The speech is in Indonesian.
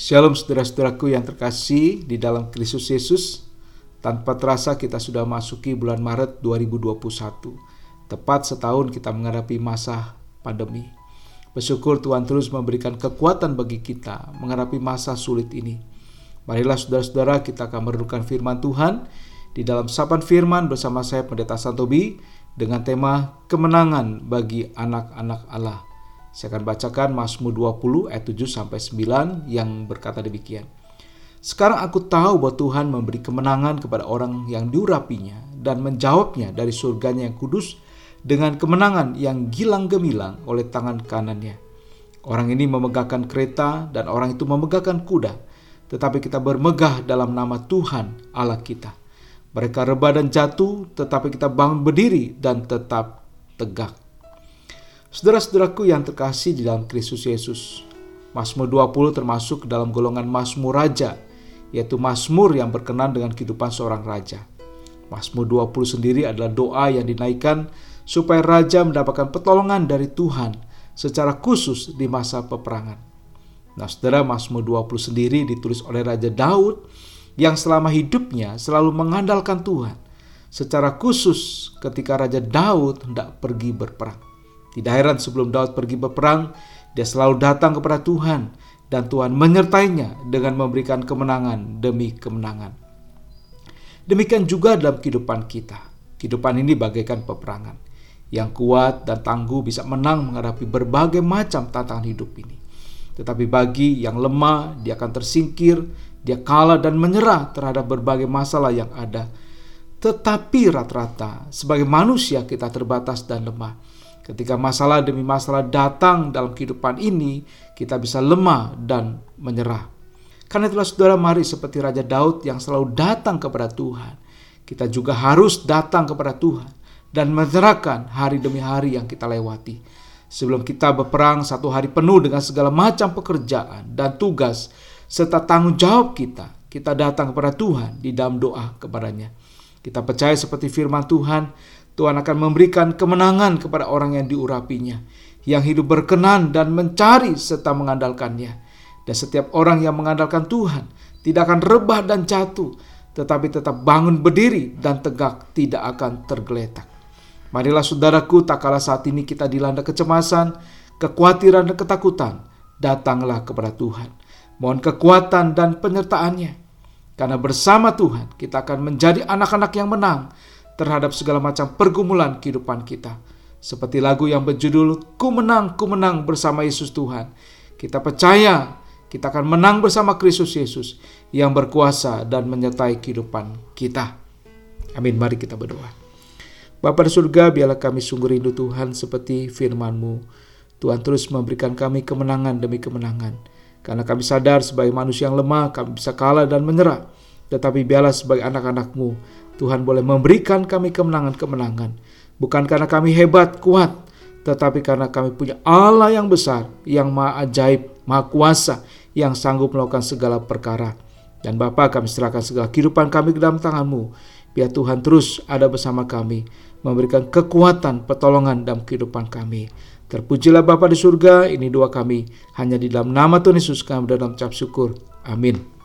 Shalom saudara-saudaraku yang terkasih di dalam Kristus Yesus. Tanpa terasa kita sudah masuki bulan Maret 2021. Tepat setahun kita menghadapi masa pandemi. Bersyukur Tuhan terus memberikan kekuatan bagi kita menghadapi masa sulit ini. Marilah saudara-saudara kita akan merenungkan firman Tuhan di dalam sapan firman bersama saya Pendeta Santobi dengan tema kemenangan bagi anak-anak Allah. Saya akan bacakan Mazmur 20 ayat 7 sampai 9 yang berkata demikian. Sekarang aku tahu bahwa Tuhan memberi kemenangan kepada orang yang diurapinya dan menjawabnya dari surganya yang kudus dengan kemenangan yang gilang gemilang oleh tangan kanannya. Orang ini memegahkan kereta dan orang itu memegahkan kuda, tetapi kita bermegah dalam nama Tuhan Allah kita. Mereka rebah dan jatuh, tetapi kita bangun berdiri dan tetap tegak. Saudara-saudaraku yang terkasih di dalam Kristus Yesus, Mazmur 20 termasuk dalam golongan Mazmur Raja, yaitu Mazmur yang berkenan dengan kehidupan seorang raja. Mazmur 20 sendiri adalah doa yang dinaikkan supaya raja mendapatkan pertolongan dari Tuhan secara khusus di masa peperangan. Nah, saudara, Mazmur 20 sendiri ditulis oleh Raja Daud yang selama hidupnya selalu mengandalkan Tuhan. Secara khusus ketika Raja Daud hendak pergi berperang. Tidak heran sebelum Daud pergi berperang, dia selalu datang kepada Tuhan dan Tuhan menyertainya dengan memberikan kemenangan demi kemenangan. Demikian juga dalam kehidupan kita. Kehidupan ini bagaikan peperangan. Yang kuat dan tangguh bisa menang menghadapi berbagai macam tantangan hidup ini. Tetapi bagi yang lemah, dia akan tersingkir, dia kalah dan menyerah terhadap berbagai masalah yang ada. Tetapi rata-rata sebagai manusia kita terbatas dan lemah Ketika masalah demi masalah datang dalam kehidupan ini, kita bisa lemah dan menyerah. Karena itulah saudara mari seperti Raja Daud yang selalu datang kepada Tuhan. Kita juga harus datang kepada Tuhan dan menyerahkan hari demi hari yang kita lewati. Sebelum kita berperang satu hari penuh dengan segala macam pekerjaan dan tugas serta tanggung jawab kita, kita datang kepada Tuhan di dalam doa kepadanya. Kita percaya seperti firman Tuhan, Tuhan akan memberikan kemenangan kepada orang yang diurapinya, yang hidup berkenan dan mencari serta mengandalkannya. Dan setiap orang yang mengandalkan Tuhan tidak akan rebah dan jatuh, tetapi tetap bangun berdiri dan tegak tidak akan tergeletak. Marilah saudaraku, tak kalah saat ini kita dilanda kecemasan, kekhawatiran dan ketakutan, datanglah kepada Tuhan. Mohon kekuatan dan penyertaannya. Karena bersama Tuhan kita akan menjadi anak-anak yang menang terhadap segala macam pergumulan kehidupan kita. Seperti lagu yang berjudul Ku menang, ku menang bersama Yesus Tuhan. Kita percaya kita akan menang bersama Kristus Yesus yang berkuasa dan menyertai kehidupan kita. Amin. Mari kita berdoa. Bapa di surga, biarlah kami sungguh rindu Tuhan seperti firman-Mu. Tuhan terus memberikan kami kemenangan demi kemenangan. Karena kami sadar sebagai manusia yang lemah, kami bisa kalah dan menyerah. Tetapi biarlah sebagai anak-anak-Mu, Tuhan boleh memberikan kami kemenangan-kemenangan. Bukan karena kami hebat, kuat, tetapi karena kami punya Allah yang besar, yang maha ajaib, maha kuasa, yang sanggup melakukan segala perkara. Dan Bapa kami serahkan segala kehidupan kami ke dalam tanganmu. Biar Tuhan terus ada bersama kami, memberikan kekuatan, pertolongan dalam kehidupan kami. Terpujilah Bapa di surga, ini doa kami. Hanya di dalam nama Tuhan Yesus kami dalam cap syukur. Amin.